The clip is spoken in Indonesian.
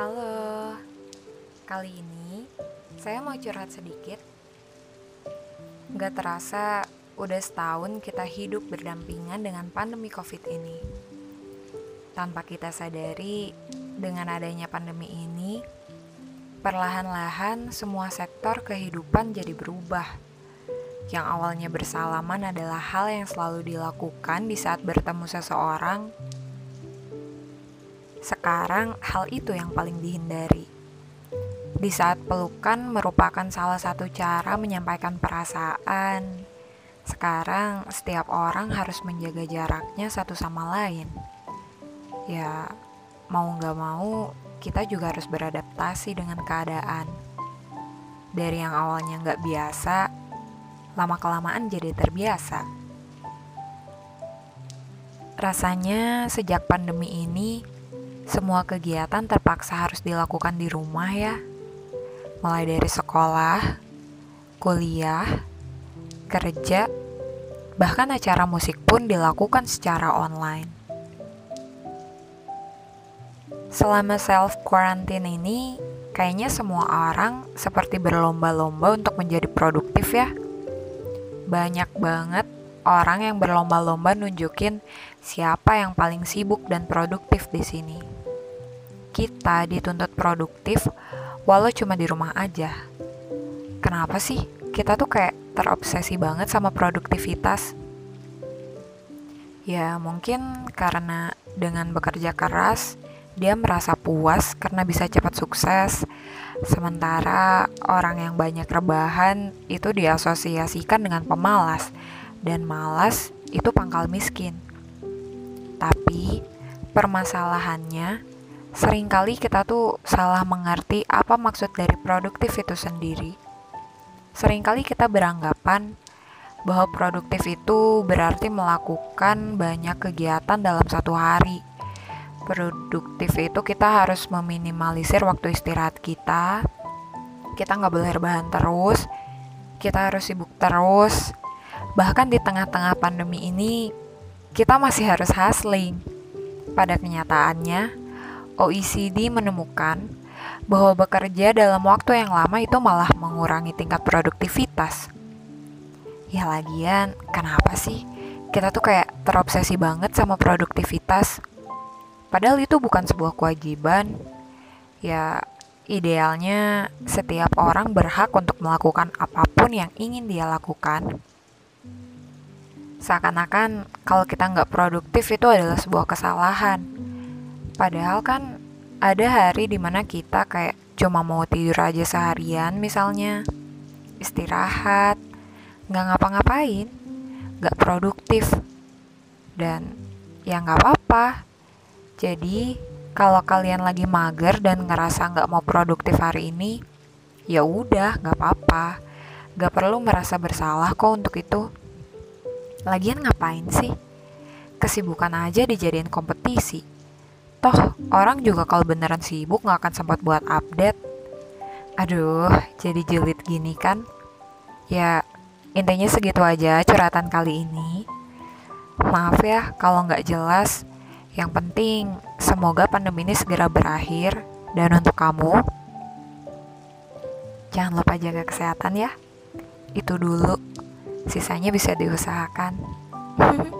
Halo, kali ini saya mau curhat sedikit. Gak terasa, udah setahun kita hidup berdampingan dengan pandemi COVID ini. Tanpa kita sadari, dengan adanya pandemi ini, perlahan-lahan semua sektor kehidupan jadi berubah. Yang awalnya bersalaman adalah hal yang selalu dilakukan di saat bertemu seseorang sekarang hal itu yang paling dihindari. Di saat pelukan merupakan salah satu cara menyampaikan perasaan. Sekarang setiap orang harus menjaga jaraknya satu sama lain. Ya, mau nggak mau, kita juga harus beradaptasi dengan keadaan. Dari yang awalnya nggak biasa, lama-kelamaan jadi terbiasa. Rasanya sejak pandemi ini, semua kegiatan terpaksa harus dilakukan di rumah ya. Mulai dari sekolah, kuliah, kerja, bahkan acara musik pun dilakukan secara online. Selama self quarantine ini, kayaknya semua orang seperti berlomba-lomba untuk menjadi produktif ya. Banyak banget orang yang berlomba-lomba nunjukin siapa yang paling sibuk dan produktif di sini kita dituntut produktif walau cuma di rumah aja. Kenapa sih kita tuh kayak terobsesi banget sama produktivitas? Ya mungkin karena dengan bekerja keras dia merasa puas karena bisa cepat sukses. Sementara orang yang banyak rebahan itu diasosiasikan dengan pemalas dan malas itu pangkal miskin. Tapi permasalahannya Seringkali kita tuh salah mengerti apa maksud dari produktif itu sendiri. Seringkali kita beranggapan bahwa produktif itu berarti melakukan banyak kegiatan dalam satu hari. Produktif itu kita harus meminimalisir waktu istirahat kita. Kita nggak boleh rebahan terus. Kita harus sibuk terus. Bahkan di tengah-tengah pandemi ini, kita masih harus hustling. Pada kenyataannya, OECD menemukan bahwa bekerja dalam waktu yang lama itu malah mengurangi tingkat produktivitas. Ya lagian, kenapa sih kita tuh kayak terobsesi banget sama produktivitas? Padahal itu bukan sebuah kewajiban. Ya, idealnya setiap orang berhak untuk melakukan apa pun yang ingin dia lakukan. Seakan-akan kalau kita nggak produktif itu adalah sebuah kesalahan Padahal kan ada hari di mana kita kayak cuma mau tidur aja seharian misalnya, istirahat, nggak ngapa-ngapain, nggak produktif, dan ya nggak apa-apa. Jadi kalau kalian lagi mager dan ngerasa nggak mau produktif hari ini, ya udah nggak apa-apa. Gak perlu merasa bersalah kok untuk itu. Lagian ngapain sih? Kesibukan aja dijadiin kompetisi Toh, orang juga kalau beneran sibuk gak akan sempat buat update. Aduh, jadi julid gini kan? Ya, intinya segitu aja curhatan kali ini. Maaf ya kalau nggak jelas. Yang penting, semoga pandemi ini segera berakhir. Dan untuk kamu, jangan lupa jaga kesehatan ya. Itu dulu, sisanya bisa diusahakan.